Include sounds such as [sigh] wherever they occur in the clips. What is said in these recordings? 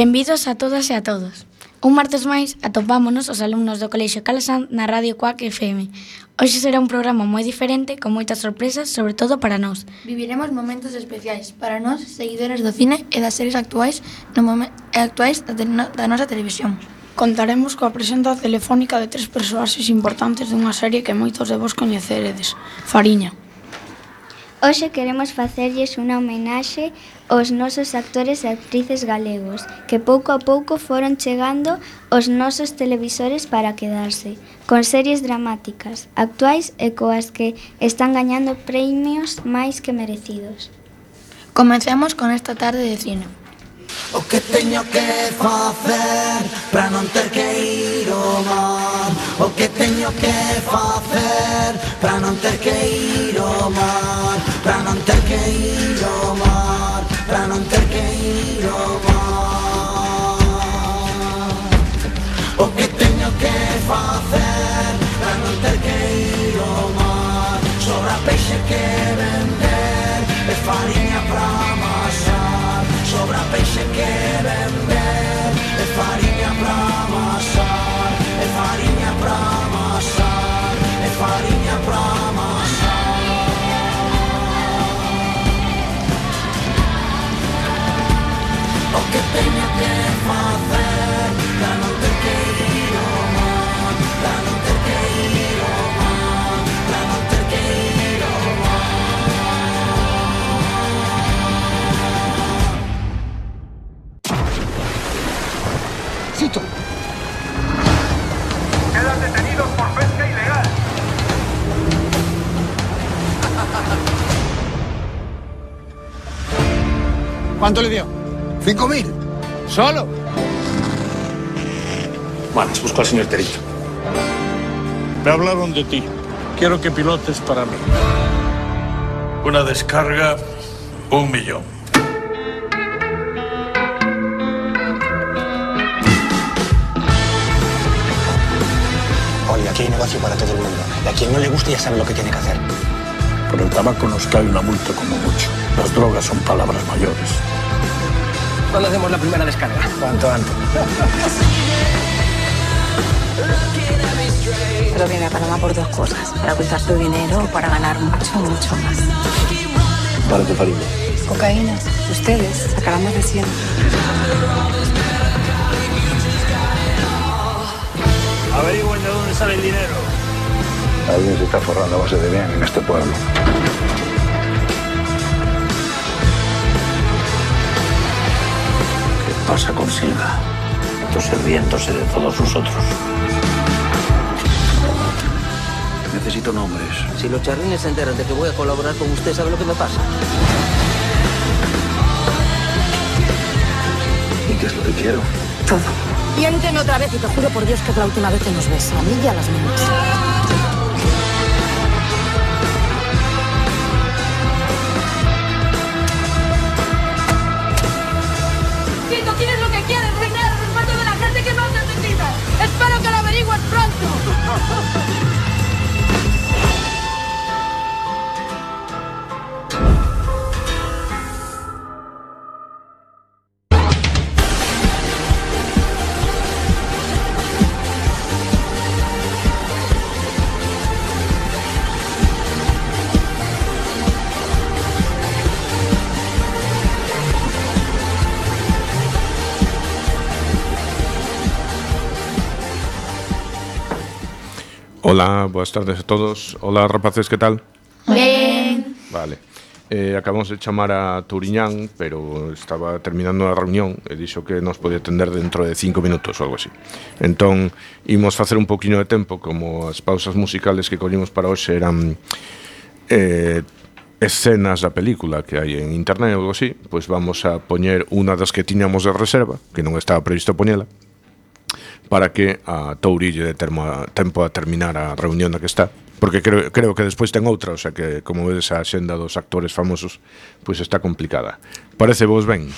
Benvidos a todas e a todos. Un martes máis atopámonos os alumnos do Colexio Calasan na Radio Cuac FM. Hoxe será un programa moi diferente, con moitas sorpresas, sobre todo para nós. Viviremos momentos especiais para nós, seguidores do cine e das series actuais, no momen, actuais da, no, da nosa televisión. Contaremos coa presenta telefónica de tres persoaxes importantes dunha serie que moitos de vos coñeceredes, Fariña. Hoxe queremos facerlles unha homenaxe aos nosos actores e actrices galegos que pouco a pouco foron chegando aos nosos televisores para quedarse, con series dramáticas, actuais e coas que están gañando premios máis que merecidos. Comenzamos con esta tarde de cine. O que teño que facer para non ter que ir ao mar O que teño que facer para non ter que ir ao mar pra non ter que ir ao mar, pra non ter que ir ao mar. O que teño que facer pra non ter que ir ao mar, sobra peixe que vender e farinha pra amasar, sobra peixe que vender. Teño que facer Para non ter que ir ao mar Para non ter que ir ao mar Para non ter que ir ao Cito. Quedan detenidos por pesca ilegal. ¿Cuánto le dio? Cinco mil. ¿Solo? Vale, busco al señor Terito. Me hablaron de ti. Quiero que pilotes para mí. Una descarga, un millón. Oye, aquí hay negocio para todo el mundo. Y a quien no le guste ya sabe lo que tiene que hacer. Por el tabaco nos cae una multa como mucho. Las drogas son palabras mayores. ¿Cuándo hacemos la primera descarga? Cuanto antes. Pero viene a Panamá por dos cosas. Para ocultar tu dinero o para ganar mucho, mucho más. Para tu familia. Cocaína. Ustedes sacarán más de 100. Averigüen de dónde sale el dinero. Alguien se está forrando a base de bien en este pueblo. Pasa con Silva? Esto sirviéndose de todos nosotros. Necesito nombres. Si los charrines se enteran de que voy a colaborar con usted, ¿sabe lo que me pasa? ¿Y qué es lo que quiero? Todo. Miénteme otra vez y te juro por Dios que es la última vez que nos ves. A mí y a las niñas. Oh. [laughs] Hola, boas tardes a todos. Hola, rapaces, que tal? Ben. Vale. Eh, acabamos de chamar a Turiñán, pero estaba terminando a reunión e dixo que nos podía atender dentro de cinco minutos ou algo así. Entón, imos facer un poquinho de tempo, como as pausas musicales que collimos para hoxe eran eh, escenas da película que hai en internet ou algo así, pois vamos a poñer unha das que tiñamos de reserva, que non estaba previsto poñela, para que a Tourille de termo a, tempo a terminar a reunión da que está porque creo, creo que despois ten outra, o sea que como vedes a xenda dos actores famosos pois está complicada. Parece vos ben?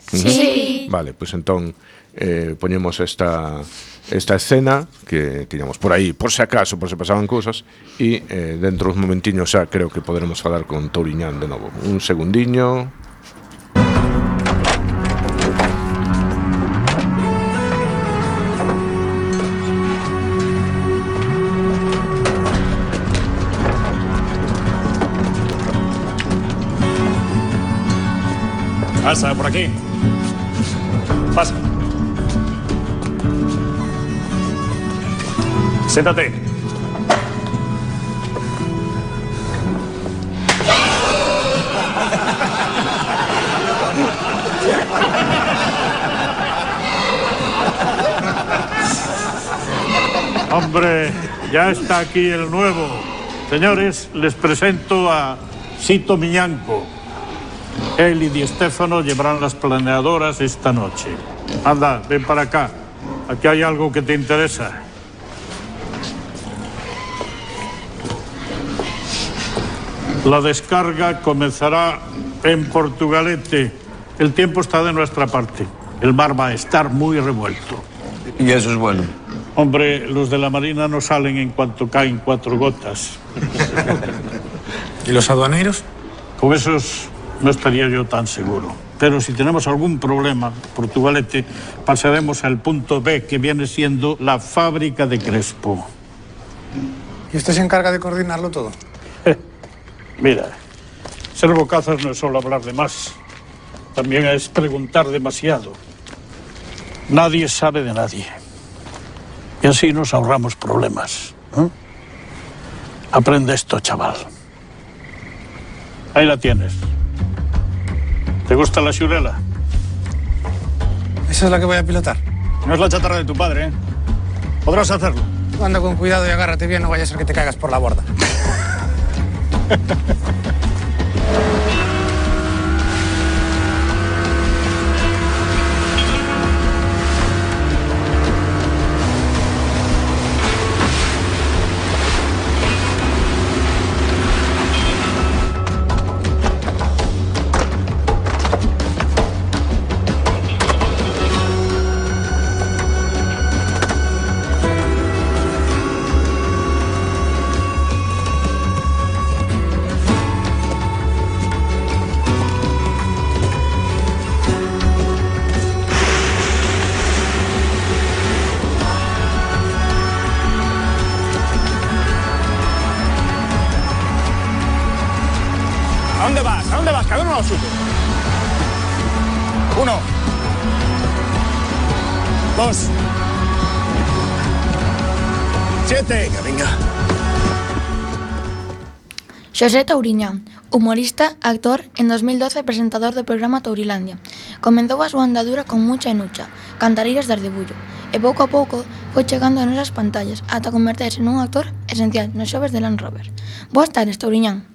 Sí. Vale, pois entón eh, poñemos esta esta escena que tiñamos por aí, por se acaso, por se pasaban cousas e eh, dentro uns momentiños xa creo que poderemos falar con Touriñán de novo. Un segundiño. Pasa por aquí. Pasa. Siéntate. Hombre, ya está aquí el nuevo. Señores, les presento a Sito Miñanco. Él y Di Stéfano llevarán las planeadoras esta noche. Anda, ven para acá. Aquí hay algo que te interesa. La descarga comenzará en Portugalete. El tiempo está de nuestra parte. El mar va a estar muy revuelto. Y eso es bueno. Hombre, los de la Marina no salen en cuanto caen cuatro gotas. [laughs] ¿Y los aduaneros? Con esos no estaría yo tan seguro. Pero si tenemos algún problema, Portugalete, pasaremos al punto B, que viene siendo la fábrica de Crespo. ¿Y usted se encarga de coordinarlo todo? [laughs] Mira, ser bocazas no es solo hablar de más, también es preguntar demasiado. Nadie sabe de nadie. Y así nos ahorramos problemas. ¿eh? Aprende esto, chaval. Ahí la tienes. ¿Te gusta la xurela? ¿Esa es la que voy a pilotar? No es la chatarra de tu padre, ¿eh? Podrás hacerlo. Anda con cuidado y agárrate bien, no vaya a ser que te caigas por la borda. [laughs] uno o siete? Uno. Dos. Siete. Venga, venga. Xosé Touriñán, humorista, actor, en 2012 presentador do programa Tourilandia. Comenzou a súa andadura con mucha enucha, cantarillas de ardebullo, e pouco a pouco foi chegando a nosas pantallas ata converterse nun actor esencial nos xoves de Land Rover. Boas tardes, Touriñán.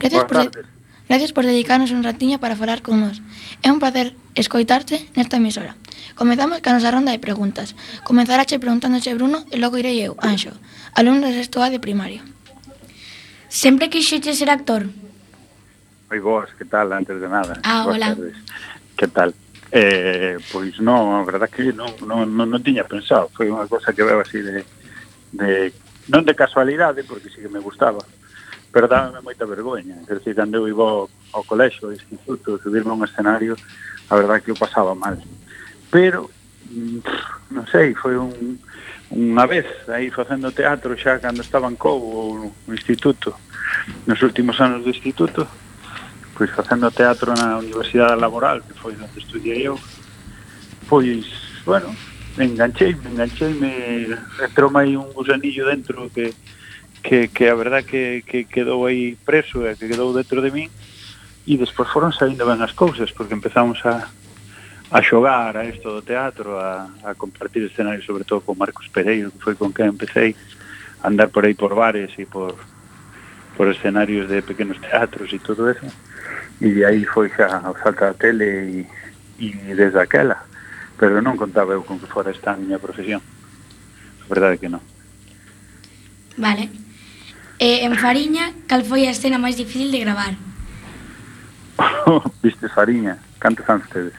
Gracias Boas por... Tardes. Gracias por dedicarnos un ratiño para falar con nós. É un placer escoitarte nesta emisora. Comezamos ca nosa ronda de preguntas. Comezarache preguntándoche Bruno e logo irei eu, Anxo, alumno de sexto A de primaria. Sempre quixeche ser actor? Oi, vos, que tal, antes de nada. Ah, boas hola. Tardes. Que tal? Eh, pois non, a verdad que non, non, non, non tiña pensado. Foi unha cosa que veo así de, de... Non de casualidade, porque sí que me gustaba, pero dábame moita vergoña. é dizer, cando eu iba ao, ao colexo, ao instituto, subirme a un escenario, a verdad que eu pasaba mal. Pero, mm, non sei, foi un, unha vez aí facendo teatro xa cando estaba en Cobo ou no instituto nos últimos anos do instituto pois facendo teatro na Universidade Laboral que foi onde estudiei eu pois, bueno enganchei, enganchei me entrou aí un gusanillo dentro que que, que a verdad que, que quedou aí preso e que quedou dentro de min e despois foron saindo ben as cousas porque empezamos a, a xogar a isto do teatro a, a compartir escenarios sobre todo con Marcos Pereiro que foi con quen empecé a andar por aí por bares e por por escenarios de pequenos teatros e todo eso. E aí foi xa o salto a tele e, e desde aquela. Pero non contaba eu con que fora esta a miña profesión. A verdade que non. Vale. E en Fariña, cal foi a escena máis difícil de gravar? [laughs] Viste Fariña, cantos anos tedes?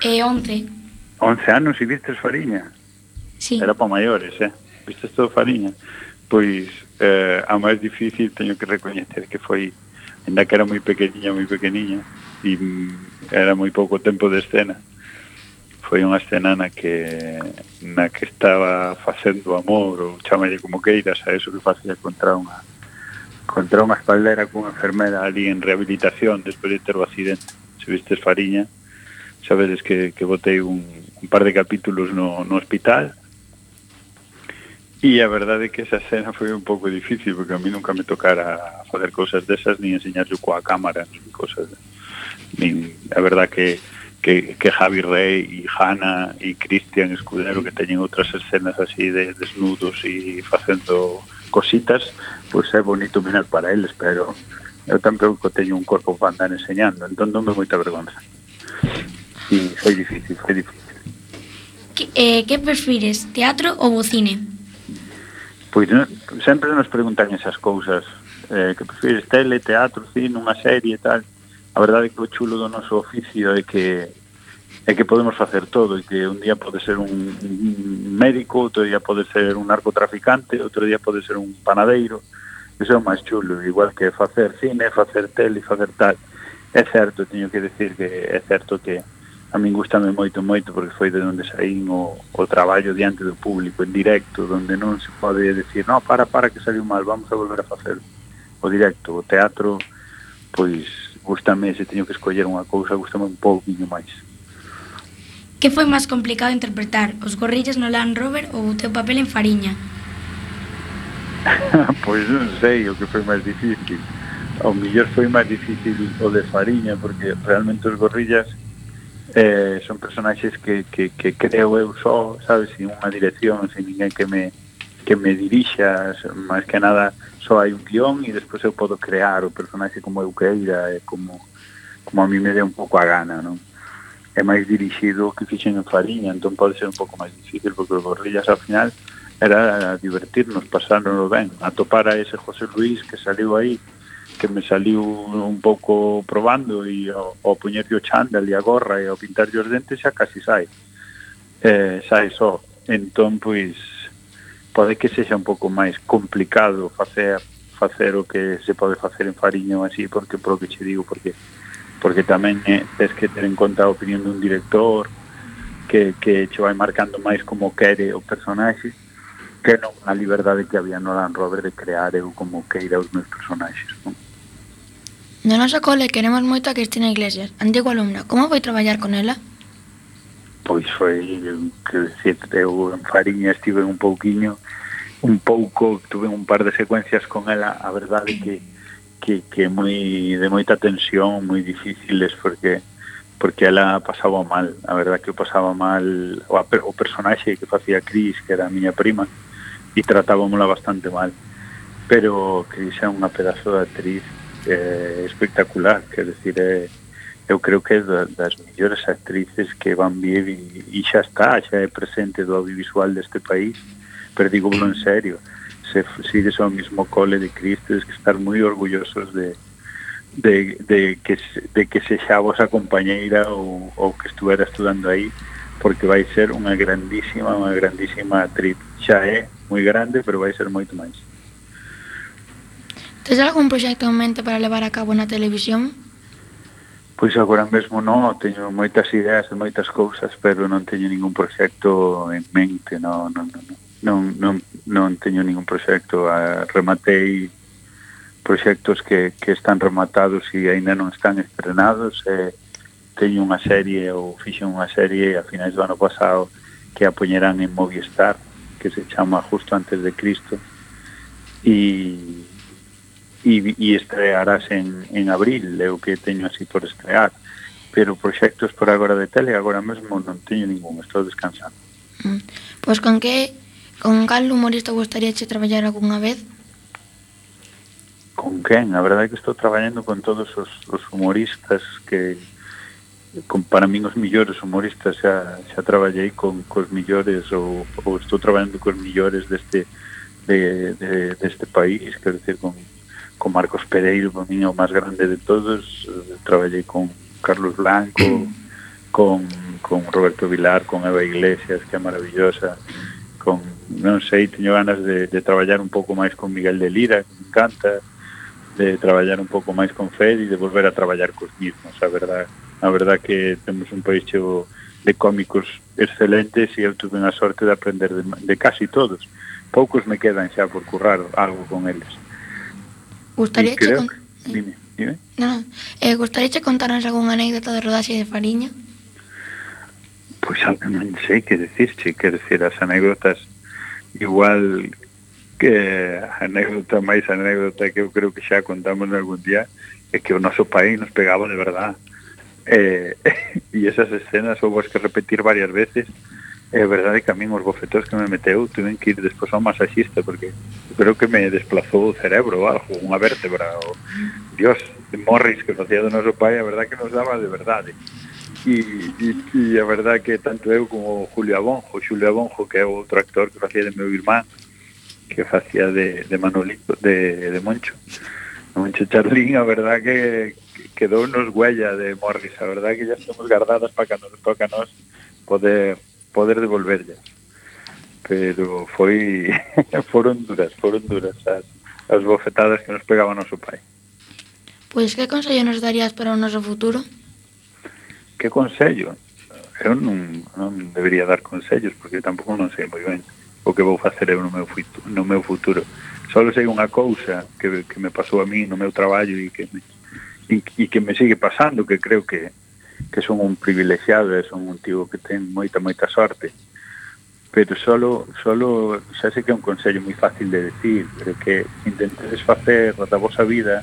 E 11. 11 anos e vistes Fariña? Sí. Era para maiores, eh? Vistes todo Fariña? Pois eh, a máis difícil teño que recoñecer que foi ainda que era moi pequeniña, moi pequeniña e mm, era moi pouco tempo de escena foi unha escena na que na que estaba facendo amor ou chamalle como queiras a eso que facía contra unha contra unha espaldera cunha enfermera ali en rehabilitación despois de ter o accidente. Se vistes Fariña, sabedes que, que botei un, un par de capítulos no, no hospital e a verdade é que esa escena foi un pouco difícil porque a mí nunca me tocara fazer cousas desas ni enseñarlle coa cámara nin cousas nin, a verdade que que, que Javi Rey e Hanna e Cristian Escudero que teñen outras escenas así de desnudos e facendo cositas, pois é bonito mirar para eles, pero eu tampouco teño un corpo para andar enseñando, entón non me moita vergonza. E foi difícil, foi difícil. Que, eh, que prefires, teatro ou o cine? Pois non, sempre nos preguntan esas cousas, eh, que prefires tele, teatro, cine, unha serie e tal. A verdade é que o chulo do noso oficio é que é que podemos facer todo e que un día pode ser un, un médico, outro día pode ser un narcotraficante, outro día pode ser un panadeiro. Iso é o máis chulo, igual que facer cine, facer tele, facer tal. É certo, teño que decir que é certo que a min gustame moito, moito, porque foi de onde saín o, o traballo diante do público, en directo, donde non se pode decir, no, para, para, que saiu mal, vamos a volver a facer o directo. O teatro, pois, gustame, se teño que escoller unha cousa, gustame un pouquinho máis. Que foi máis complicado interpretar, os gorrillas no Land Rover ou o teu papel en Fariña? [laughs] pois non sei o que foi máis difícil. Ao mellor foi máis difícil o de Fariña, porque realmente os gorrillas eh, son personaxes que, que, que creo eu só, sabes, sin unha dirección, sin ninguén que me que me dirixa, máis que nada só hai un guión e despois eu podo crear o personaxe como eu queira, e como como a mí me dé un pouco a gana, non? é máis dirixido que fixen en Fariña, entón pode ser un pouco máis difícil, porque o Gorrillas ao final era divertirnos, pasárnoslo ben, atopar a ese José Luis que saliu aí, que me saliu un pouco probando e ao, ao puñerlle o chándal e a gorra e ao pintarlle os dentes xa casi sai. Eh, sai só. Entón, pois, pode que sexa un pouco máis complicado facer facer o que se pode facer en Fariño así, porque por que che digo, porque porque tamén eh, tes que ter en conta a opinión dun director que, que che vai marcando máis como quere o personaxe que non a liberdade que había Nolan Roberts de crear eu como queira os meus personaxes non? Na nosa cole queremos moito a Cristina Iglesias, antigo alumna. Como foi traballar con ela? Pois foi, que decir, eu en Fariña estive un pouquiño, un pouco, tuve un par de secuencias con ela, a verdade que que, que moi de moita tensión, moi difíciles porque porque ela pasaba mal, a verdad que pasaba mal o, o personaxe que facía Cris, que era a miña prima, e tratábamola bastante mal. Pero Cris é unha pedazo de actriz eh, espectacular, quer decir, eh, eu creo que é da, das mellores actrices que van vir e, e xa está, xa é presente do audiovisual deste país, pero digo en serio, se sigues ao mismo cole de Cristo, es que estar moi orgullosos de, de, de, que, de que se xa vos acompañeira ou, ou que estuvera estudando aí, porque vai ser unha grandísima, unha grandísima trip. Xa é moi grande, pero vai ser moito máis. Tens algún proxecto en mente para levar a cabo na televisión? Pois agora mesmo non, teño moitas ideas e moitas cousas, pero non teño ningún proxecto en mente, non, non, non. non non, non, non teño ningún proxecto a, rematei proxectos que, que están rematados e aínda non están estrenados e teño unha serie ou fixen unha serie a finais do ano pasado que a poñerán en Movistar que se chama Justo antes de Cristo e e, e estrearás en, en abril, é o que teño así por estrear. Pero proxectos por agora de tele agora mesmo non teño ningún, estou descansando. Mm. Pois pues con que Con cal humorista gustaríache traballar algunha vez? Con quen? A verdade é que estou traballando con todos os, os humoristas que con, para min os millores humoristas xa, xa traballei con cos millores ou, ou estou traballando cos millores deste de, de, deste país, quero decir, con, con Marcos Pereiro, para min o máis grande de todos, traballei con Carlos Blanco, [clears throat] con, con Roberto Vilar, con Eva Iglesias, que é maravillosa, con non sei, teño ganas de, de traballar un pouco máis con Miguel de Lira, que me encanta, de traballar un pouco máis con Fed e de volver a traballar cos mismos, a verdad. A verdad que temos un país cheo de cómicos excelentes e eu tuve a sorte de aprender de, de casi todos. Poucos me quedan xa por currar algo con eles. Gustaría e con... Dime, dime. No, eh, gustaría che contarnos algunha anécdota de rodaxe de Fariña? Pois pues, non sei que decirche, que decir, as anécdotas igual que anécdota máis anécdota que eu creo que xa contamos algún día é que o noso país nos pegaba de verdad. Eh, [laughs] e esas escenas houve que repetir varias veces. É verdade que a min os bofetos que me meteu tuve que ir despois ao masajista porque creo que me desplazou o cerebro ou algo, unha vértebra o... Dios, Morris que facía do noso pai a verdade que nos daba de verdade que, e e a verdade que tanto eu como Julio Abonjo, Julio Abonjo que é outro actor que facía de meu irmán, que facía de, de Manolito, de, de Moncho, Moncho Charlín, a verdade que, que quedou nos huella de Morris, a verdade que ya estamos guardadas para cando nos toca nos poder, poder devolverlle Pero foi, [laughs] foron duras, foron duras as, as bofetadas que nos pegaba noso pai. Pois que consello nos darías para o noso futuro? que consello? Eu non, non debería dar consellos porque tampouco non sei moi ben o que vou facer eu no meu, futuro, no meu futuro. Só sei unha cousa que, que me pasou a mí no meu traballo e que me, e, e que me sigue pasando, que creo que, que son un privilexiado e son un tío que ten moita, moita sorte pero solo, solo xa sei que é un consello moi fácil de decir, pero que intentedes facer da vosa vida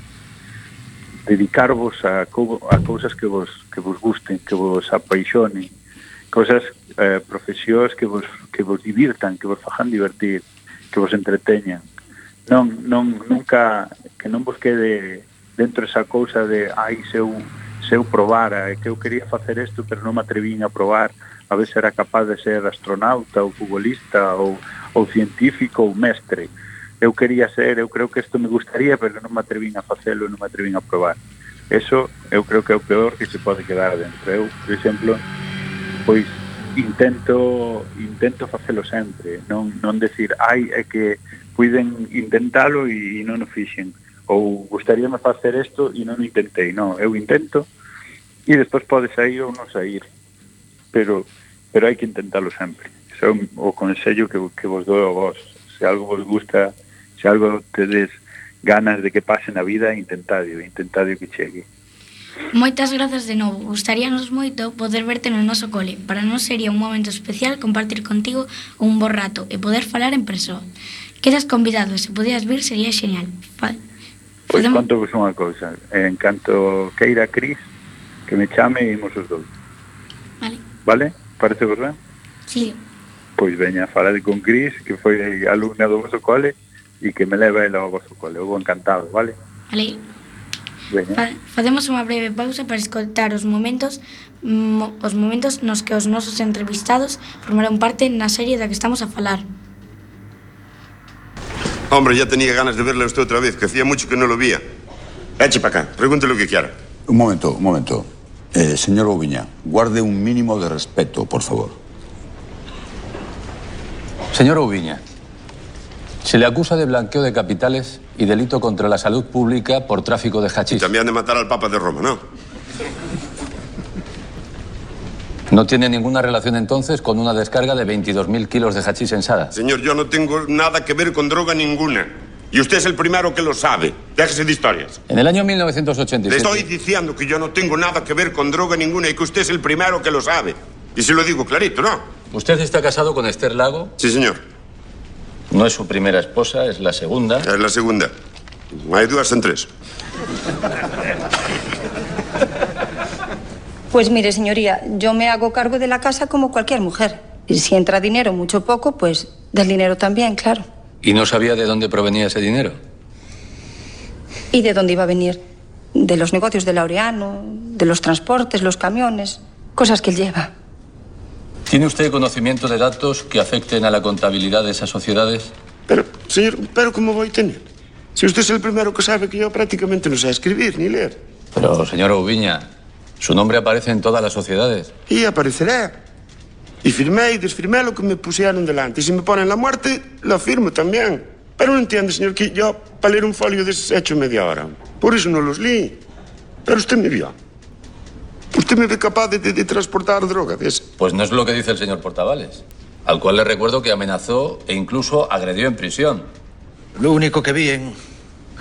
dedicarvos a, a cousas que vos, que vos gusten, que vos apaixonen, cousas, eh, profesións que vos, que vos divirtan, que vos fajan divertir, que vos entreteñan. Non, non, nunca, que non vos quede dentro esa cousa de, ai, se eu, se eu probara, que eu quería facer isto, pero non me atrevín a probar, a ver se era capaz de ser astronauta ou futbolista ou, ou científico ou mestre eu quería ser, eu creo que isto me gustaría, pero non me atrevín a facelo, non me atrevín a probar. Eso eu creo que é o peor que se pode quedar dentro. Eu, por exemplo, pois intento intento facelo sempre, non non decir, ai, é que puiden intentalo e, e non o fixen ou gustaríame facer isto e non o intentei, non, eu intento e despois pode sair ou non sair pero pero hai que intentalo sempre Ese é o, o consello que, que vos dou a vos se algo vos gusta se algo tedes ganas de que pase na vida, intentadio, intentadio que chegue. Moitas grazas de novo. Gustaríanos moito poder verte no noso cole. Para nós sería un momento especial compartir contigo un bo rato e poder falar en persoa. Quedas convidado se podías vir sería genial. Fa... Pois Podemos... conto vos unha cousa. En canto queira Cris, que me chame e imos os dous. Vale. Vale? Parece vos ben? Sí. Pois veña, falade con Cris, que foi alumna do vosso cole, e que me leve ela ao vosso cole. Eu vou encantado, vale? Vale. Fa facemos unha breve pausa para escoltar os momentos mo os momentos nos que os nosos entrevistados formaron parte na serie da que estamos a falar. Hombre, ya tenía ganas de verla usted otra vez, que hacía mucho que no lo veía. Eche para acá, pregúntele lo que quiera. Un momento, un momento. Eh, señor Oviña, guarde un mínimo de respeto, por favor. Señor Oviña, se le acusa de blanqueo de capitales y delito contra la salud pública por tráfico de hachís. También de matar al Papa de Roma, ¿no? ¿No tiene ninguna relación entonces con una descarga de 22.000 kilos de hachís en? Señor, yo no tengo nada que ver con droga ninguna. Y usted es el primero que lo sabe. Déjese de historias. En el año 1987... Le estoy diciendo que yo no tengo nada que ver con droga ninguna y que usted es el primero que lo sabe. Y se lo digo clarito, ¿no? ¿Usted está casado con Esther Lago? Sí, señor. No es su primera esposa, es la segunda. Es la segunda. Hay dudas en tres. Pues mire, señoría, yo me hago cargo de la casa como cualquier mujer. Y si entra dinero, mucho o poco, pues del dinero también, claro. ¿Y no sabía de dónde provenía ese dinero? ¿Y de dónde iba a venir? De los negocios de Laureano, de los transportes, los camiones, cosas que él lleva. ¿Tiene usted conocimiento de datos que afecten a la contabilidad de esas sociedades? Pero, señor, ¿pero cómo voy a tener? Si usted es el primero que sabe que yo prácticamente no sé escribir ni leer. Pero, señor Ubiña, su nombre aparece en todas las sociedades. Y aparecerá. Y firmé y desfirmé lo que me pusieron delante. Y si me ponen la muerte, lo firmo también. Pero no entiende, señor, que yo para leer un folio de hecho media hora. Por eso no los leí. Pero usted me vio. Usted me ve capaz de, de- de transportar droga de ese. Pues no es lo que dice el señor Portavales, al cual le recuerdo que amenazó e incluso agredió en prisión. Lo único que vi en,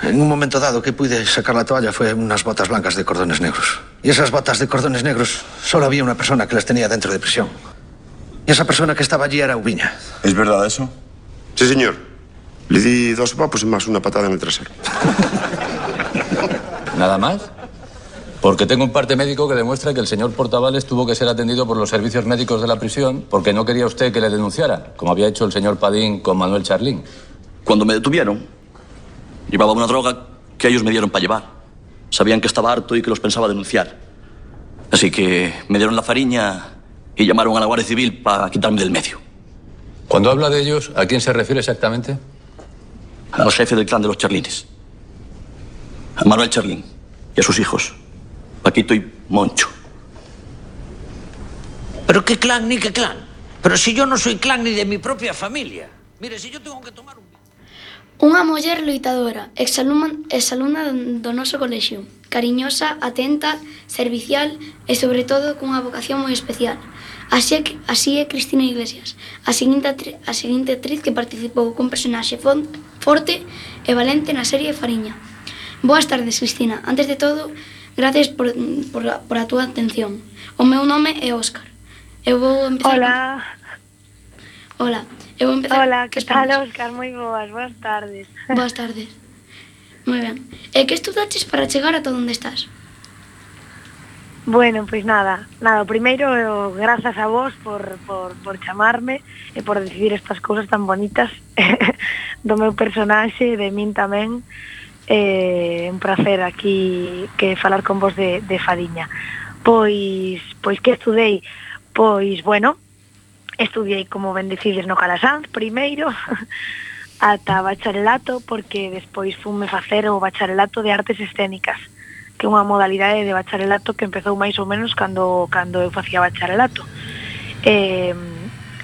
en un momento dado que pude sacar la toalla fue unas botas blancas de cordones negros. Y esas botas de cordones negros solo había una persona que las tenía dentro de prisión. Y esa persona que estaba allí era Ubiña. ¿Es verdad eso? Sí, señor. Le di dos papos y más una patada en el trasero. ¿Nada más? Porque tengo un parte médico que demuestra que el señor Portavales tuvo que ser atendido por los servicios médicos de la prisión porque no quería usted que le denunciara, como había hecho el señor Padín con Manuel Charlín. Cuando me detuvieron, llevaba una droga que ellos me dieron para llevar. Sabían que estaba harto y que los pensaba denunciar. Así que me dieron la fariña y llamaron a la Guardia Civil para quitarme del medio. Cuando habla de ellos, ¿a quién se refiere exactamente? Al jefe del clan de los Charlines. A Manuel Charlín y a sus hijos, Paquito y Moncho. Pero qué clan ni qué clan. Pero si yo non soy clan ni de mi propia familia. Mire, si yo tengo que tomar un... Unha muller loitadora, exalumna, exalumna do noso colexio, cariñosa, atenta, servicial e, sobre todo, cunha vocación moi especial. Así é, así é Cristina Iglesias, a seguinte, a seguinte actriz que participou con personaxe forte e valente na serie Fariña. Boas tardes, Cristina. Antes de todo, Gracias por, por, por a túa atención. O meu nome é eh, Óscar. Eu vou empezar... Hola. Con... Hola. Eu vou empezar... Hola, que tal, Óscar? Moi boas, boas tardes. [laughs] Boas tardes. Moi ben. E que estudaches para chegar ata onde estás? Bueno, pois nada, nada, primeiro grazas a vos por, por, por chamarme e por decidir estas cousas tan bonitas [laughs] do meu personaxe e de min tamén eh, un placer aquí que falar con vos de, de Fadiña. Pois, pois que estudei? Pois, bueno, estudiei como ben decides no Calasanz primeiro [laughs] ata bacharelato porque despois fume facer o bacharelato de artes escénicas que é unha modalidade de bacharelato que empezou máis ou menos cando cando eu facía bacharelato eh,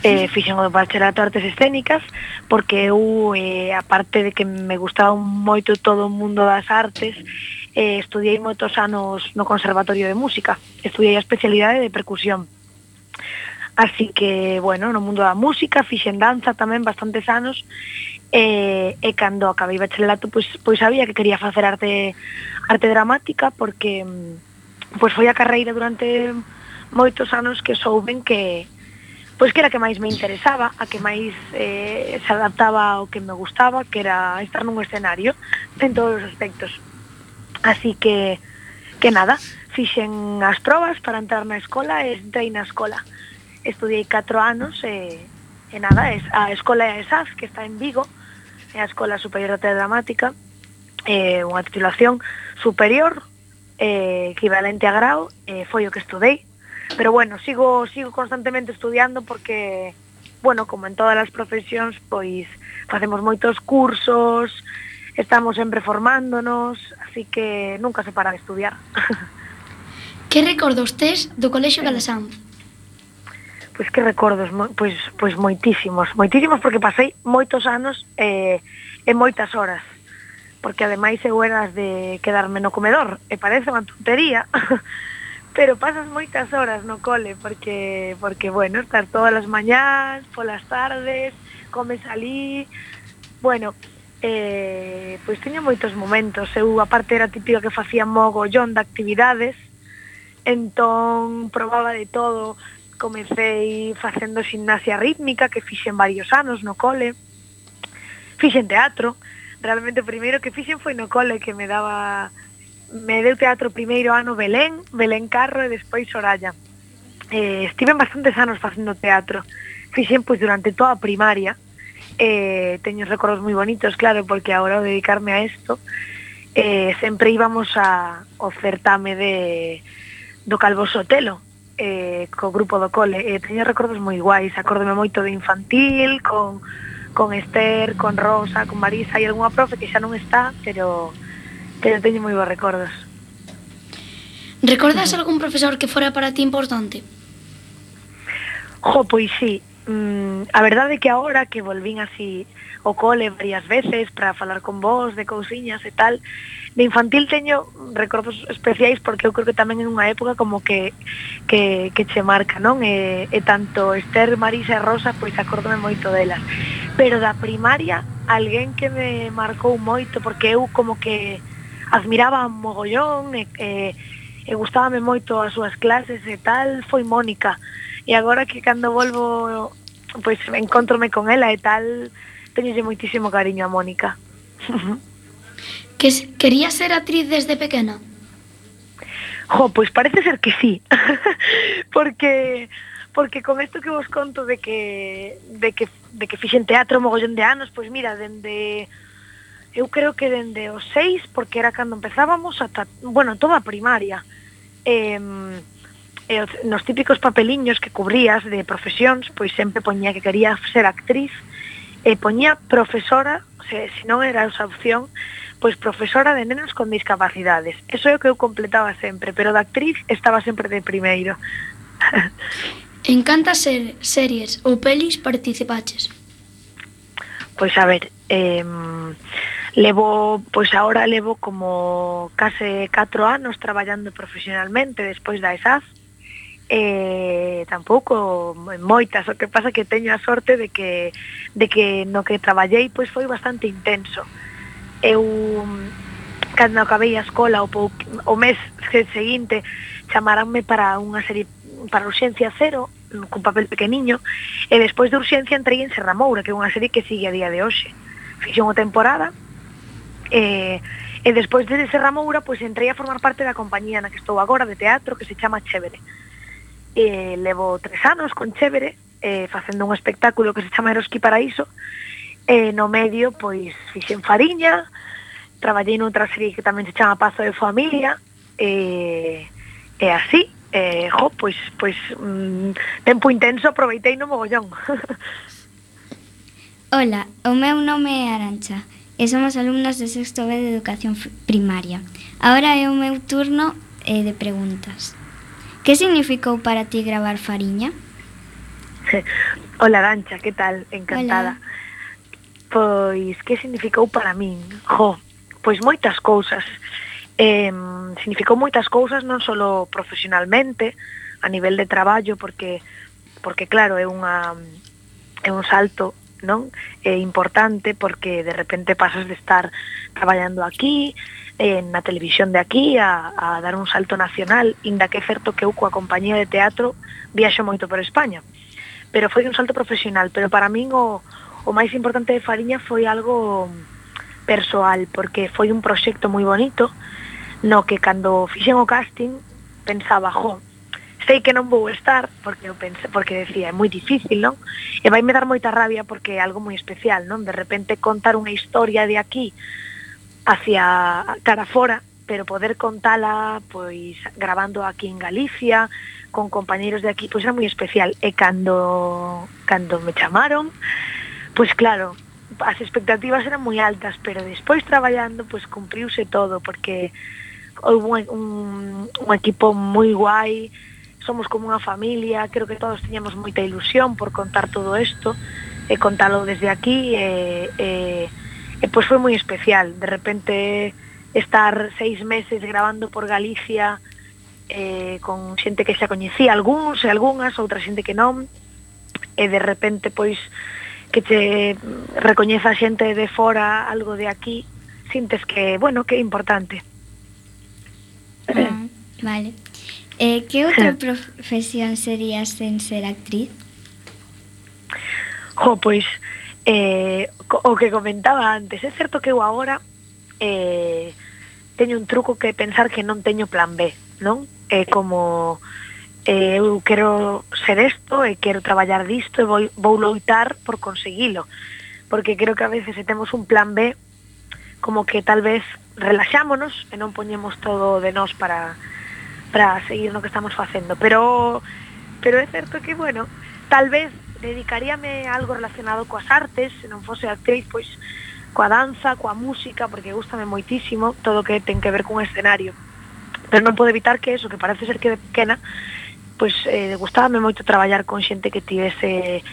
eh, fixen o bacharelato artes escénicas porque eu, eh, aparte de que me gustaba moito todo o mundo das artes eh, estudiei moitos anos no Conservatorio de Música. Estudiei a especialidade de percusión. Así que, bueno, no mundo da música fixen danza tamén bastantes anos e, e cando acabei bacharelato pois, pois sabía que quería facer arte arte dramática porque mm, pois foi a carreira durante moitos anos que souben que pois que era que máis me interesaba, a que máis eh, se adaptaba ao que me gustaba, que era estar nun escenario en todos os aspectos. Así que, que nada, fixen as probas para entrar na escola e entrei na escola. Estudiei 4 anos e, e nada, es, a escola é a ESAF, que está en Vigo, é a Escola Superior de Arte Dramática, é unha titulación superior, eh, equivalente a grau, eh, foi o que estudei, pero bueno, sigo sigo constantemente estudiando porque bueno, como en todas as profesións, pois facemos moitos cursos, estamos sempre formándonos, así que nunca se para de estudiar. que recordos tes do Colexio Calasanz? Pois que recordos, pois, pois moitísimos, moitísimos porque pasei moitos anos eh, e moitas horas porque ademais eu eras de quedarme no comedor e parece unha tontería [laughs] pero pasas moitas horas no cole porque porque bueno, estar todas as mañás, polas tardes, comes alí. Bueno, eh, pois teño moitos momentos. Eu a parte era típica que facía mogollón de actividades. Entón probaba de todo. Comecei facendo gimnasia rítmica que fixen varios anos no cole. Fixen teatro. Realmente o primeiro que fixen foi no cole que me daba me deu teatro primeiro ano Belén, Belén Carro e despois Soraya. Eh, estive bastantes anos facendo teatro. Fixen pois durante toda a primaria. Eh, teño recordos moi bonitos, claro, porque agora ao dedicarme a isto eh, sempre íbamos a o certame de do Calvo Sotelo eh, co grupo do cole e eh, teño recordos moi guais, acórdome moito de infantil con, con Esther, con Rosa, con Marisa e algunha profe que xa non está, pero pero teño moi bons recordos. Recordas algún profesor que fora para ti importante? Jo, pois sí. Mm, a verdade é que agora que volvín así o cole varias veces para falar con vos de cousiñas e tal, de infantil teño recordos especiais porque eu creo que tamén é unha época como que que, que che marca, non? E, e tanto Esther, Marisa e Rosa, pois acordome moito delas. Pero da primaria, alguén que me marcou moito porque eu como que admiraba mogollón e, e, e gustábame moito as súas clases e tal, foi Mónica. E agora que cando volvo, pois encontrome con ela e tal, teñolle moitísimo cariño a Mónica. [laughs] que quería ser actriz desde pequena? Jo, pois parece ser que sí. [laughs] porque porque con isto que vos conto de que de que de que fixen teatro mogollón de anos, pois mira, dende de eu creo que dende os seis, porque era cando empezábamos, ata, bueno, toda a primaria, eh, eh, nos típicos papeliños que cubrías de profesións, pois sempre poñía que quería ser actriz, e eh, poñía profesora, se, se non era esa opción, pois profesora de nenos con discapacidades. Eso é o que eu completaba sempre, pero da actriz estaba sempre de primeiro. [laughs] en cantas ser series ou pelis participaches? Pois a ver, eh, Levo, pois agora levo como case 4 anos traballando profesionalmente despois da ESAF. Eh, tampouco en moitas, o que pasa que teño a sorte de que de que no que traballei pois foi bastante intenso. Eu cando acabei a escola o, pou, o mes seguinte chamaranme para unha serie para urxencia cero cun papel pequeniño e despois de urxencia entrei en Serra Moura que é unha serie que sigue a día de hoxe fixen unha temporada E, e despois de Serra Moura, pois entrei a formar parte da compañía na que estou agora de teatro que se chama Chévere. E, levo tres anos con Chévere, eh, facendo un espectáculo que se chama Eroski Paraíso, e no medio, pois, fixen fariña, traballei noutra serie que tamén se chama Pazo de Familia, e, e así, e, jo, pois, pois mm, tempo intenso aproveitei no mogollón. [laughs] Ola, o meu nome é Arancha e somos alumnas de sexto B de Educación Primaria. Agora é o meu turno eh, de preguntas. Que significou para ti gravar Fariña? [laughs] Hola, Arancha, que tal? Encantada. Hola. Pois, que significou para min? Jo, pois moitas cousas. Eh, significou moitas cousas non só profesionalmente, a nivel de traballo, porque porque claro, é unha é un salto non? É importante porque de repente pasas de estar traballando aquí, eh, na televisión de aquí a, a dar un salto nacional, inda que é certo que eu coa compañía de teatro viaxo moito por España. Pero foi un salto profesional, pero para min o, o máis importante de Fariña foi algo persoal, porque foi un proxecto moi bonito no que cando fixen o casting pensaba, jo, sei que non vou estar porque eu pense, porque decía, é moi difícil, non? E vai me dar moita rabia porque é algo moi especial, non? De repente contar unha historia de aquí hacia cara fora, pero poder contala pois grabando aquí en Galicia con compañeiros de aquí, pois era moi especial e cando cando me chamaron, pois claro, as expectativas eran moi altas, pero despois traballando pois cumpriuse todo porque houve un, un, un equipo moi guai, somos como unha familia, creo que todos tiñamos moita ilusión por contar todo isto e contalo desde aquí e, e, e pois foi moi especial, de repente estar seis meses grabando por Galicia eh, con xente que xa coñecía algúns e algunhas, outra xente que non e de repente pois que te recoñeza xente de fora algo de aquí sintes que, bueno, que é importante. Mm, Vale. Eh, que outra profesión sería sen ser actriz? Jo, pois, eh, o que comentaba antes, é certo que eu agora eh, teño un truco que pensar que non teño plan B, non? É eh, como eh, eu quero ser isto e eh, quero traballar disto e vou, vou loitar por conseguilo porque creo que a veces se temos un plan B como que tal vez relaxámonos e non poñemos todo de nós para, para seguir no que estamos facendo. Pero pero é certo que, bueno, tal vez dedicaríame a algo relacionado coas artes, se non fose actriz, pois coa danza, coa música, porque gustame moitísimo todo o que ten que ver cun escenario. Pero non podo evitar que eso, que parece ser que de pequena, pois eh, gustábame moito traballar con xente que tivese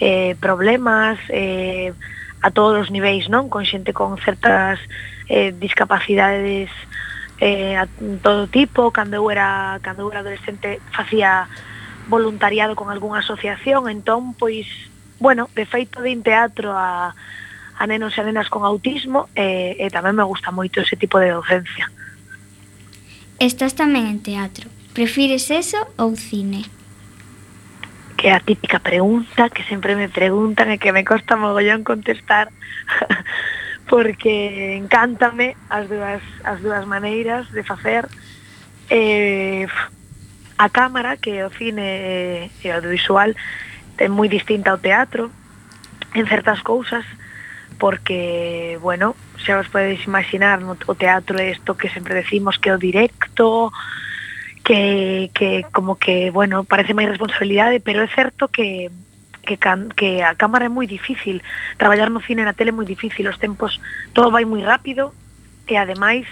eh, problemas, eh, a todos os niveis, non? Con xente con certas eh, discapacidades eh, a todo tipo, cando eu era cando eu era adolescente facía voluntariado con algunha asociación, entón pois bueno, de feito de teatro a a nenos e a nenas con autismo e, e tamén me gusta moito ese tipo de docencia. Estás tamén en teatro. Prefires eso ou cine? Que é a típica pregunta que sempre me preguntan e que me costa mogollón contestar. [laughs] porque encántame as dúas, as dúas maneiras de facer. Eh, a cámara que o cine e o audiovisual ten moi distinta ao teatro en certas cousas porque, bueno, xa vos podedes imaginar no, o teatro é isto que sempre decimos que é o directo que, que como que, bueno, parece máis responsabilidade pero é certo que que, can, que a cámara é moi difícil, traballar no cine e na tele é moi difícil, os tempos, todo vai moi rápido, e ademais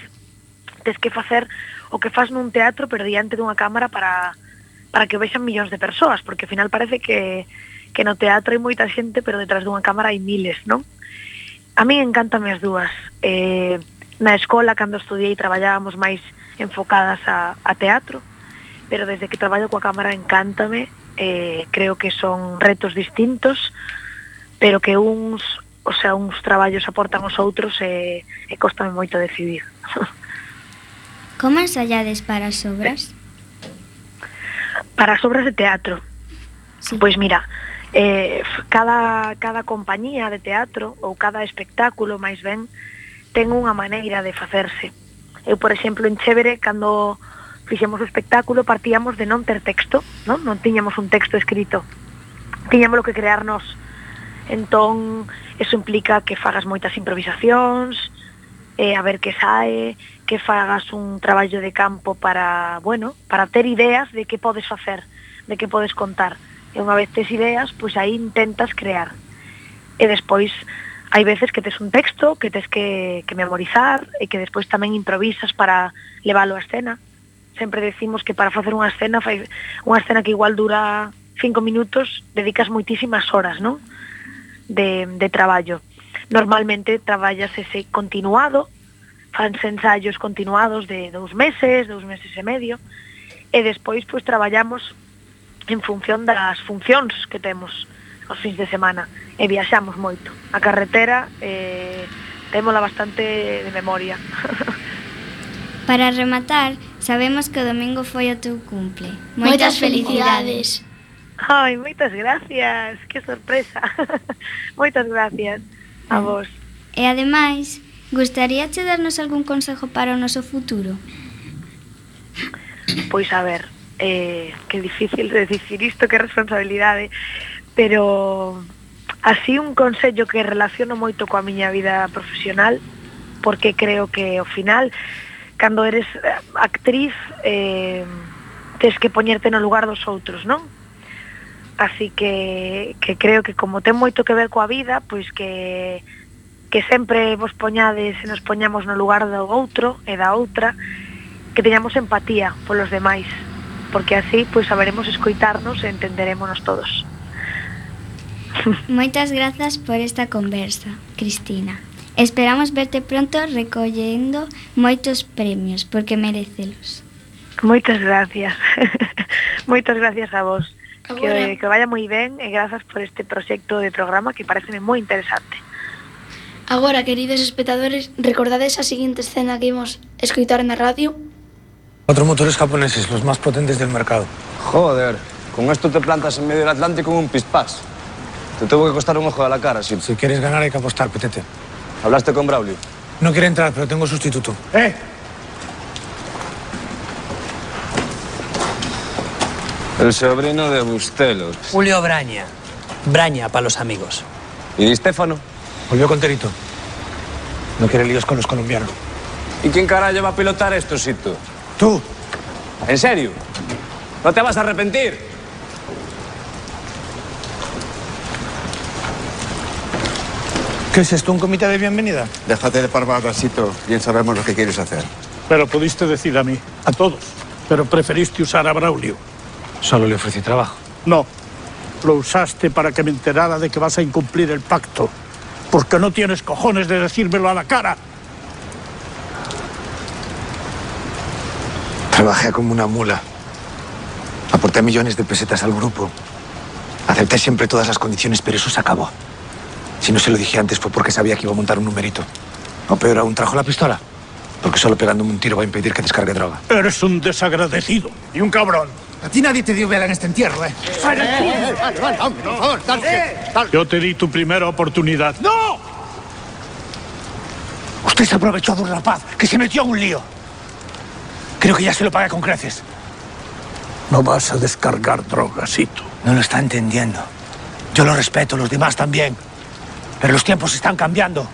tes que facer o que faz nun teatro pero diante dunha cámara para para que vexan millóns de persoas, porque ao final parece que, que no teatro hai moita xente, pero detrás dunha cámara hai miles, non? A mí encantame as dúas. Eh, na escola, cando estudiei, traballábamos máis enfocadas a, a teatro, pero desde que traballo coa cámara encántame eh, creo que son retos distintos, pero que uns, o sea, uns traballos aportan os outros e, e costame moito decidir. [laughs] Como ensaiades para as obras? Para as obras de teatro. Sí. Pois mira, eh, cada, cada compañía de teatro ou cada espectáculo, máis ben, ten unha maneira de facerse. Eu, por exemplo, en Chévere, cando fixemos o espectáculo partíamos de non ter texto, non? Non tiñamos un texto escrito. Tiñamos lo que crearnos. Entón, eso implica que fagas moitas improvisacións, eh, a ver que sae, que fagas un traballo de campo para, bueno, para ter ideas de que podes facer, de que podes contar. E unha vez tes ideas, pois aí intentas crear. E despois hai veces que tes un texto que tes que, que memorizar e que despois tamén improvisas para leválo á escena sempre decimos que para facer unha escena fai unha escena que igual dura cinco minutos dedicas moitísimas horas non? De, de traballo. Normalmente traballas ese continuado fanse ensaios continuados de dous meses, dous meses e medio e despois pois traballamos en función das funcións que temos os fins de semana e viaxamos moito. A carretera eh, témola bastante de memoria. [laughs] Para rematar, Sabemos que o domingo foi o teu cumple. Moitas, Moitas felicidades. Ai, moitas gracias, que sorpresa. [laughs] moitas gracias a vos. E ademais, gustaríache darnos algún consejo para o noso futuro? Pois a ver, eh, que difícil de dicir isto, que responsabilidade, pero así un consello que relaciono moito coa miña vida profesional, porque creo que ao final cando eres eh, actriz eh, tes que poñerte no lugar dos outros, non? Así que, que creo que como ten moito que ver coa vida, pois que que sempre vos poñades e nos poñamos no lugar do outro e da outra, que teñamos empatía polos demais, porque así pois saberemos escoitarnos e entenderémonos todos. Moitas grazas por esta conversa, Cristina. Esperamos verte pronto recollendo moitos premios, porque merecelos. Moitas gracias. [laughs] moitas gracias a vos. Agora... Que, que vaya moi ben e grazas por este proxecto de programa que parece moi interesante. Agora, queridos espectadores, recordades a seguinte escena que imos escoitar na radio? Cuatro motores japoneses, los más potentes del mercado. Joder, con esto te plantas en medio del Atlántico en un pispás. Te tuvo que costar un ojo de la cara, si... Si quieres ganar hay que apostar, petete. ¿Hablaste con Braulio? No quiere entrar, pero tengo sustituto. ¡Eh! El sobrino de Bustelos. Julio Braña. Braña para los amigos. ¿Y Di Stefano? Volvió con Terito. No quiere líos con los colombianos. ¿Y quién carajo va a pilotar esto, Sito? Tú. ¿En serio? ¿No te vas a arrepentir? ¿Qué es esto, un comité de bienvenida? Déjate de parvadas, Sito. Bien sabemos lo que quieres hacer. Pero pudiste decir a mí, a todos. Pero preferiste usar a Braulio. Solo le ofrecí trabajo. No. Lo usaste para que me enterara de que vas a incumplir el pacto. Porque no tienes cojones de decírmelo a la cara. Trabajé como una mula. Aporté millones de pesetas al grupo. Acepté siempre todas las condiciones, pero eso se acabó. Si no se lo dije antes fue porque sabía que iba a montar un numerito. O peor aún, trajo la pistola. Porque solo pegándome un tiro va a impedir que descargue droga. Eres un desagradecido y un cabrón. A ti nadie te dio vela en este entierro, ¿eh? Vale, vale, hombre, por favor, dale. Yo te di tu primera oportunidad. ¡No! Usted se aprovechó de un rapaz que se metió en un lío. Creo que ya se lo paga con creces. No vas a descargar drogasito. No lo está entendiendo. Yo lo respeto, los demás también. Pero los tiempos están cambiando.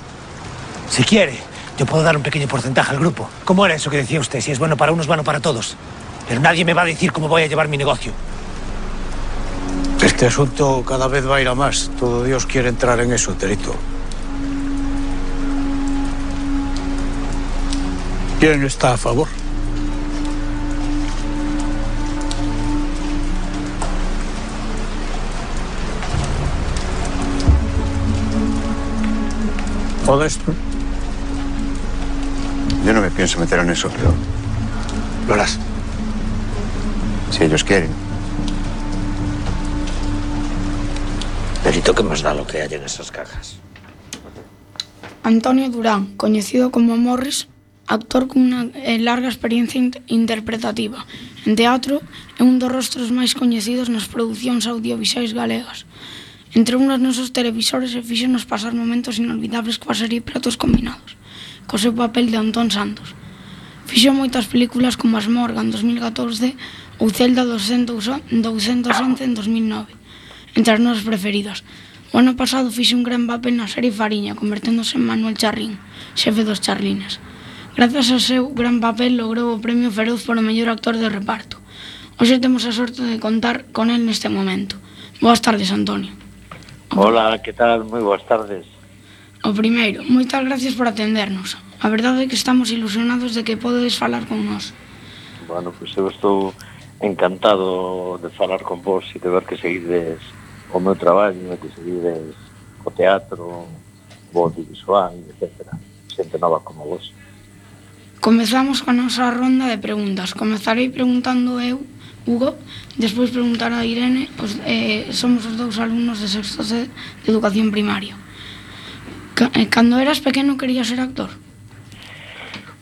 Si quiere, yo puedo dar un pequeño porcentaje al grupo. ¿Cómo era eso que decía usted? Si es bueno para unos, bueno para todos. Pero nadie me va a decir cómo voy a llevar mi negocio. Este asunto cada vez va a ir a más. Todo Dios quiere entrar en eso, Terito. ¿Quién está a favor? todo esto? Yo no me pienso meter en eso, pero... Lo harás. Si ellos quieren. Perito, que más da lo que hay en esas cajas? Antonio Durán, coñecido como Morris, actor cunha eh, larga experiencia interpretativa en teatro é un dos rostros máis coñecidos nas producións audiovisuais galegas. Entrou nos nosos televisores e fixenos pasar momentos inolvidables coa serie Pratos Combinados, co seu papel de Antón Santos. Fixo moitas películas como As Morgan 2014 ou Celda 211 en 2009, entre as nosas preferidas. O ano pasado fixe un gran papel na serie Fariña, converténdose en Manuel Charrín, xefe dos Charlines. Grazas ao seu gran papel logrou o premio Feroz por o mellor actor de reparto. Hoxe temos a sorte de contar con el neste momento. Boas tardes, Antonio. Hola, que tal? Moi boas tardes. O primeiro, moitas gracias por atendernos. A verdade é que estamos ilusionados de que podedes falar con nós. Bueno, pois pues eu estou encantado de falar con vos e de ver que seguides o meu traballo, que seguides o teatro, o audiovisual, etc. Xente nova como vos. Comezamos con a nosa ronda de preguntas. Comezarei preguntando eu Hugo. Despois preguntar a Irene, os, eh, somos os dous alumnos de sexto C de educación primaria. Ca, eh, cando eras pequeno querías ser actor?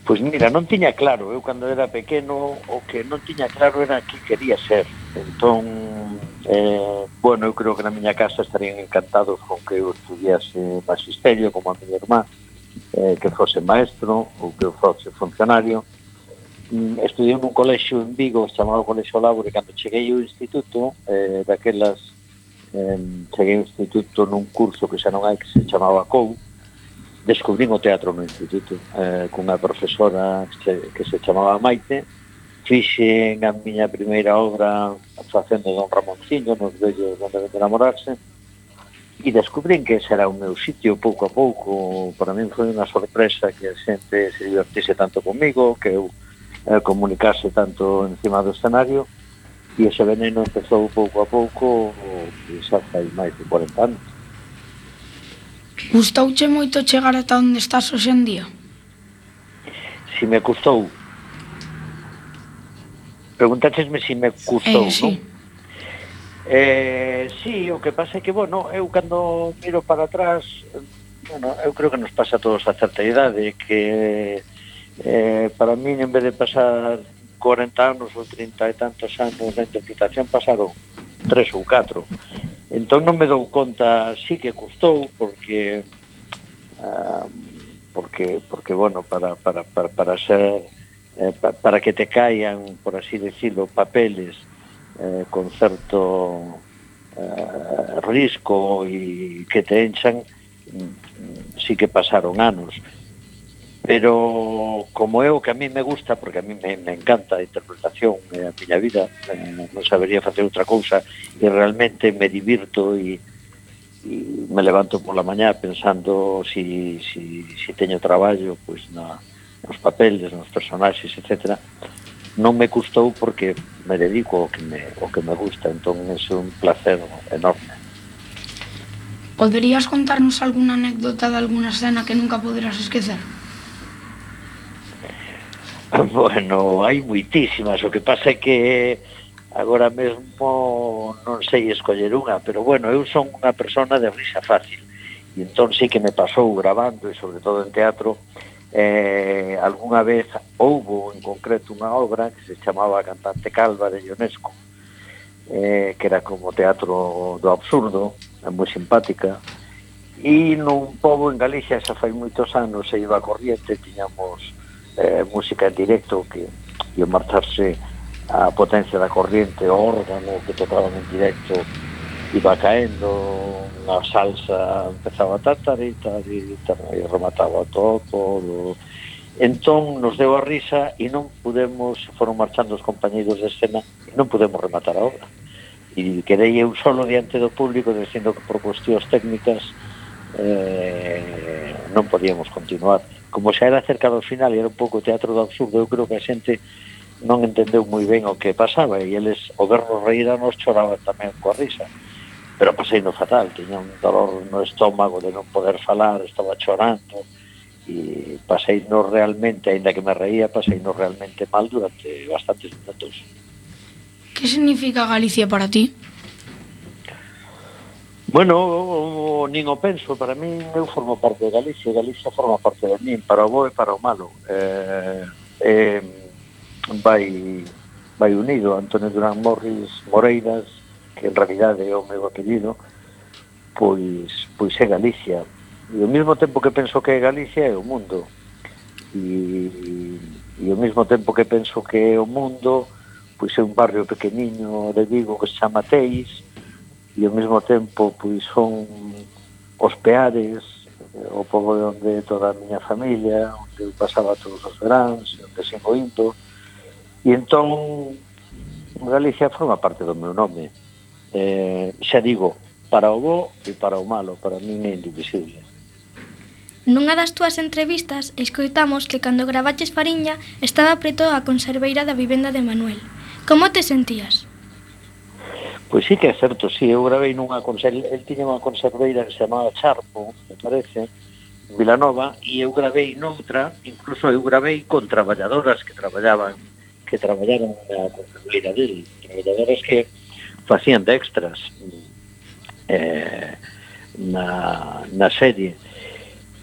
Pois mira, non tiña claro, eu cando era pequeno o que non tiña claro era que quería ser. Entón, eh, bueno, eu creo que na miña casa estarían encantados con que eu estudiase magisterio como a miña irmá, eh, que fose maestro ou que eu fose funcionario, Mm, estudiei nun colexio en Vigo chamado Colexio Labo cando cheguei ao instituto eh, daquelas eh, cheguei ao instituto nun curso que xa non hai que se chamaba COU descubrín o teatro no instituto eh, cunha profesora que, que se chamaba Maite fixen a miña primeira obra facendo Don Ramonciño nos vellos onde ven enamorarse e descubrín que ese era o meu sitio pouco a pouco. Para min foi unha sorpresa que a xente se divertise tanto comigo que eu eh, comunicarse tanto encima do escenario e ese veneno empezou pouco a pouco e xa fai máis de 40 anos. Gustouche moito chegar ata onde estás hoxe en día? Si me custou. Preguntáchesme si me custou, eh, sí. non? Eh, sí, o que pasa é que, bueno, eu cando miro para atrás, bueno, eu creo que nos pasa a todos a certa idade que eh, Eh, para mí en vez de pasar 40 anos ou 30 e tantos anos da interpretación, pasaron tres ou catro. Entón non me dou conta, sí que custou, porque ah, porque porque bueno, para para para para ser eh, pa, para que te caian, por así decirlo, papeles eh, con certo eh, risco e que te enchan, mm, mm, sí que pasaron anos pero como é o que a mí me gusta, porque a mí me, me encanta a interpretación, eh, a miña vida, eh, non sabería facer outra cousa, e realmente me divirto e, e me levanto por la mañá pensando si, si, si teño traballo pois na, nos papeles, nos personaxes, etc. Non me custou porque me dedico ao que me, ao que me gusta, entón é un placer enorme. Poderías contarnos algunha anécdota de alguna escena que nunca poderás esquecer? [laughs] Bueno, hai muitísimas, o que pasa é que agora mesmo non sei escoller unha, pero bueno, eu son unha persona de risa fácil, e entón sí que me pasou grabando, e sobre todo en teatro, eh, algunha vez houbo en concreto unha obra que se chamaba Cantante Calva de Ionesco, eh, que era como teatro do absurdo, é moi simpática, e nun pobo en Galicia, xa fai moitos anos, se iba corriente, tiñamos eh, música en directo que e marcharse a potencia da corriente, o órgano que tocaban en directo iba caendo, na salsa empezaba a tatarita e remataba todo, Entón nos deu a risa e non pudemos, foron marchando os compañeiros de escena, e non pudemos rematar a obra. E quedei eu solo diante do público dicindo que por cuestións técnicas eh, non podíamos continuar como xa era cerca do final e era un pouco teatro do absurdo, eu creo que a xente non entendeu moi ben o que pasaba e eles, o vernos reír a nos choraba tamén coa risa pero pasei no fatal, tiña un dolor no estómago de non poder falar, estaba chorando e pasei no realmente, aínda que me reía, pasei no realmente mal durante bastantes minutos. Que significa Galicia para ti? Bueno, o, o, nin o penso, para min eu formo parte de Galicia, Galicia forma parte de min, para o bo e para o malo. Eh, eh, vai, vai unido Antonio Durán Morris Moreiras, que en realidad é o meu apelido, pois, pois é Galicia. E ao mesmo tempo que penso que é Galicia é o mundo. E, e ao mesmo tempo que penso que é o mundo, pois é un barrio pequeniño de Vigo que se chama Teis, e ao mesmo tempo pois son os peares eh, o povo de onde toda a miña familia onde eu pasaba todos os veráns onde sigo indo e entón Galicia forma parte do meu nome eh, xa digo para o bo e para o malo para min é indivisible Nunha das túas entrevistas escoitamos que cando gravaches Fariña estaba preto a conserveira da vivenda de Manuel. Como te sentías? Pois sí que é certo, sí, eu gravei nunha conserveira, el tiña unha conserveira que se chamaba Charpo, me parece, Vilanova, e eu gravei noutra, incluso eu gravei con traballadoras que traballaban que traballaron na conserveira dele, traballadoras que facían de extras eh, na, na serie.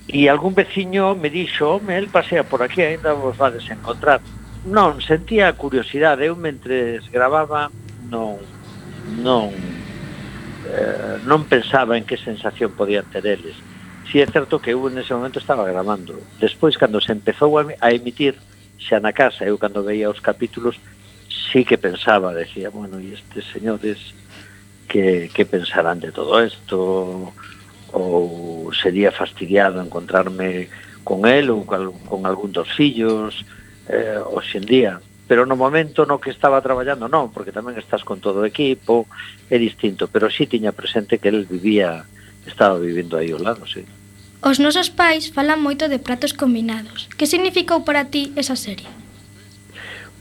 E algún veciño me dixo, home, el pasea por aquí, ainda vos vades encontrar. Non, sentía curiosidade, eu mentre gravaba non non eh, non pensaba en que sensación podían ter eles. Si é certo que eu ese momento estaba gravando. Despois, cando se empezou a emitir xa na casa, eu cando veía os capítulos, sí que pensaba, decía, bueno, e estes señores que, que pensarán de todo isto ou sería fastidiado encontrarme con el ou con, con algún dos fillos eh, hoxe en día pero no momento no que estaba traballando non, porque tamén estás con todo o equipo, é distinto, pero sí tiña presente que el vivía, estaba vivindo aí ao lado, sí. Os nosos pais falan moito de pratos combinados. Que significou para ti esa serie?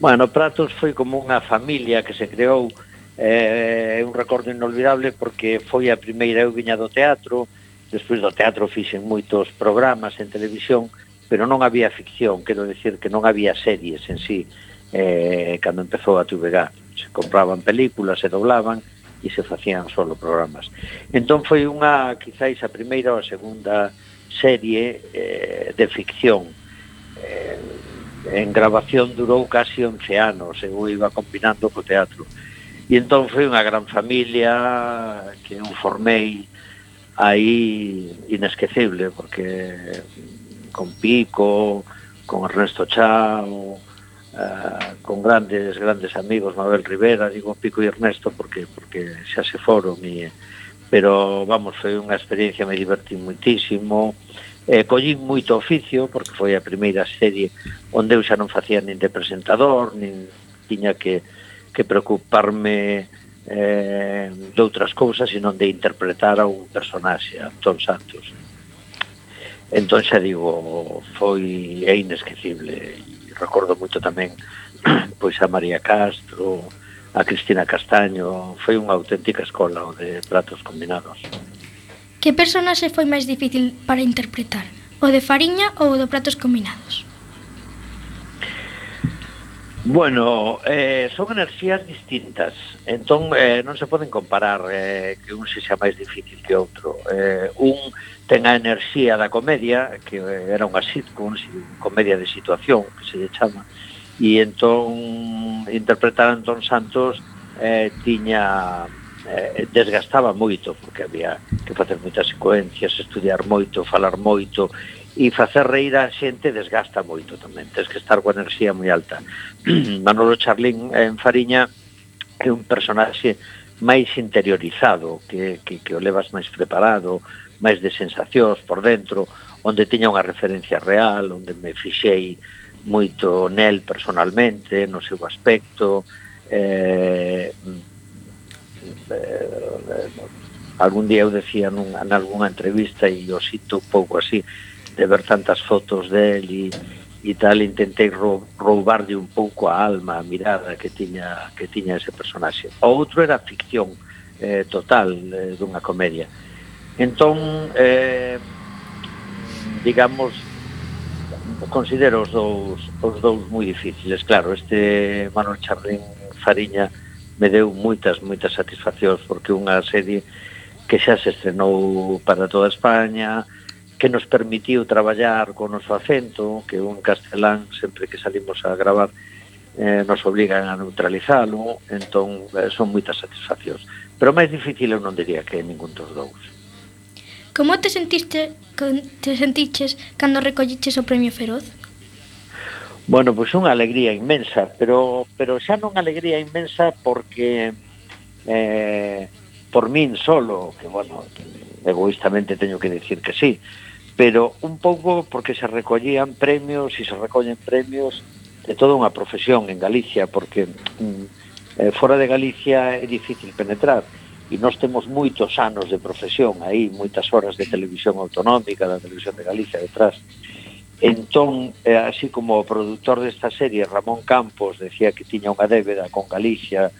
Bueno, Pratos foi como unha familia que se creou eh, é eh, un recordo inolvidable porque foi a primeira eu viña do teatro despois do teatro fixen moitos programas en televisión pero non había ficción quero decir que non había series en sí eh, cando empezou a TVG. Se compraban películas, se doblaban e se facían solo programas. Entón foi unha, quizáis, a primeira ou a segunda serie eh, de ficción. Eh, en grabación durou casi 11 anos, eu iba combinando co teatro. E entón foi unha gran familia que eu formei aí inesquecible, porque con Pico, con Ernesto Chao, uh, con grandes grandes amigos, Mabel Rivera, digo Pico e Ernesto porque porque xa se foron e pero vamos, foi unha experiencia, me divertí muitísimo. Eh, collín moito oficio porque foi a primeira serie onde eu xa non facía nin de presentador, nin tiña que que preocuparme eh, de outras cousas e de interpretar a un personaxe, a Antón Santos. Entón xa digo, foi é inesquecible recordo moito tamén [clears throat] pois a María Castro, a Cristina Castaño, foi unha auténtica escola o de pratos combinados. Que personaxe foi máis difícil para interpretar? O de Fariña ou o de Pratos Combinados? Bueno, eh, son enerxías distintas. Entón eh, non se poden comparar eh, Que un se xa máis difícil que outro. Eh, Un ten a enerxía da comedia Que eh, era unha sitcom Comedia de situación Que se lle chama E entón interpretar a Antón Santos eh, Tiña eh, desgastaba moito Porque había que facer moitas secuencias Estudiar moito, falar moito e facer reír a xente desgasta moito tamén, tens que estar coa enerxía moi alta. [clears throat] Manolo Charlín en Fariña é un personaxe máis interiorizado, que, que, que o levas máis preparado, máis de sensacións por dentro, onde tiña unha referencia real, onde me fixei moito nel personalmente, no seu aspecto, eh, eh, algún día eu decía nun, en algunha entrevista e o cito un pouco así, de ver tantas fotos del e, e tal, intentei roubarlle un pouco a alma, a mirada que tiña, que tiña ese personaxe. O outro era ficción eh, total eh, dunha comedia. Entón, eh, digamos, considero os dous, os dous moi difíciles. Claro, este Manuel Charlín Fariña me deu moitas, moitas satisfaccións porque unha serie que xa se estrenou para toda España, que nos permitiu traballar con noso acento, que un castelán sempre que salimos a gravar eh, nos obligan a neutralizalo, entón eh, son moitas satisfaccións. Pero máis difícil eu non diría que ningún dos dous. Como te sentiste te sentiches cando recolliches o premio Feroz? Bueno, pois pues unha alegría inmensa, pero pero xa non alegría inmensa porque eh, por min solo, que bueno, egoístamente teño que dicir que sí, pero un pouco porque se recollían premios e se recollen premios de toda unha profesión en Galicia, porque mm, eh, fora de Galicia é difícil penetrar e nós temos moitos anos de profesión aí, moitas horas de televisión autonómica, da televisión de Galicia detrás. Entón, eh, así como o produtor desta serie, Ramón Campos, decía que tiña unha débeda con Galicia,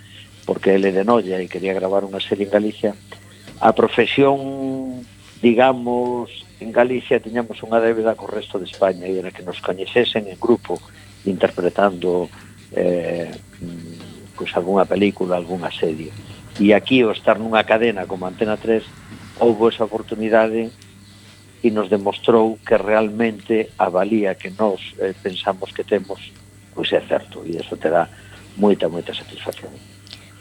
porque ele de Noia e quería gravar unha serie en Galicia, a profesión, digamos, en Galicia tiñamos unha débeda co resto de España e era que nos coñecesen en grupo interpretando eh, pois algunha película, algunha serie. E aquí, o estar nunha cadena como Antena 3, houve esa oportunidade e nos demostrou que realmente a valía que nós eh, pensamos que temos pois é certo, e eso te dá moita, moita satisfacción.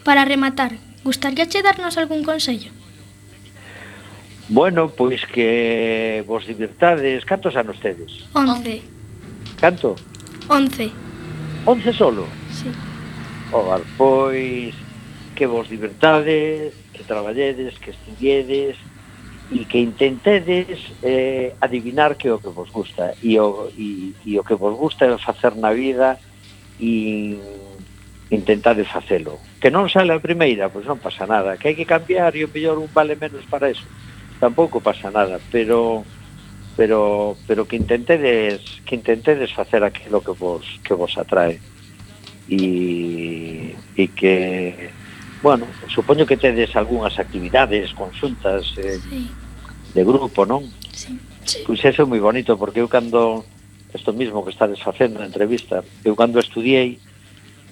Para rematar, gustaríache darnos algún consello? Bueno, pois que vos divirtades. Cantos anos tedes? Once. Canto? Once. Once solo? Sí. Oh, Ovar, pois que vos divirtades, que traballedes, que estudiedes e que intentedes eh, adivinar que é o que vos gusta e o, e, e o que vos gusta é facer na vida e intentade facelo. Que non sale a primeira, pois non pasa nada, que hai que cambiar e o mellor un vale menos para eso tampouco pasa nada, pero pero pero que intentedes que intentedes facer aquilo que vos que vos atrae e, e que bueno, supoño que tedes algunhas actividades, consultas eh, sí. de grupo, non? Sí. sí. Pois eso é moi bonito porque eu cando isto mismo que estades facendo na entrevista, eu cando estudiei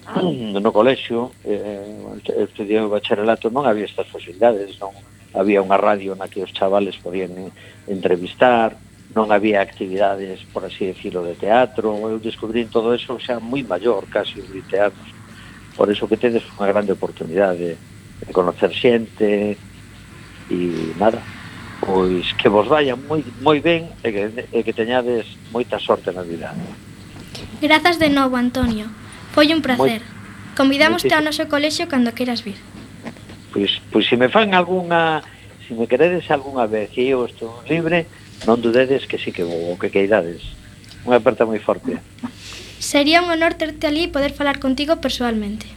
ah. [clears throat] no colexio, eh, estudiei o bacharelato, non había estas posibilidades, non había unha radio na que os chavales podían entrevistar, non había actividades, por así decirlo, de teatro, eu descubrí todo eso xa moi maior, casi de teatro. Por eso que tedes unha grande oportunidade de conocer xente e nada, pois que vos vaya moi, moi ben e que, e que teñades moita sorte na vida. Grazas de novo, Antonio. Foi un placer. Moi... Convidámoste ao noso colexio cando queiras vir. Pois, pois se me fan alguna, se me queredes algunha vez e eu estou libre, non dudedes que sí que vou, que queirades. Unha aperta moi forte. Sería un honor terte ali e poder falar contigo personalmente.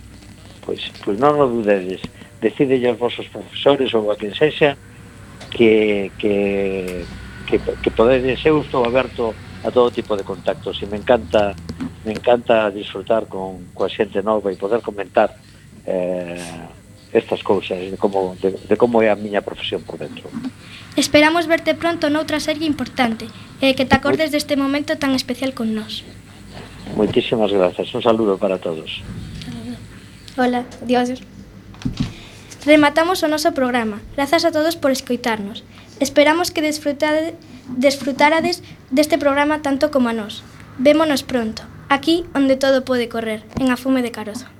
Pois, pois non o dudedes. Decídelle aos vosos profesores ou a quen sexa que, que, que, que podedes, eu estou aberto a todo tipo de contactos e me encanta me encanta disfrutar con coa xente nova e poder comentar eh, estas cousas de como, de, de como é a miña profesión por dentro. Esperamos verte pronto noutra serie importante e que te acordes deste momento tan especial con nós. Moitísimas grazas. Un saludo para todos. Hola, dioses. Rematamos o noso programa. Grazas a todos por escoitarnos. Esperamos que desfrutade, desfrutarades deste programa tanto como a nós. Vémonos pronto, aquí onde todo pode correr, en a fume de Carozo.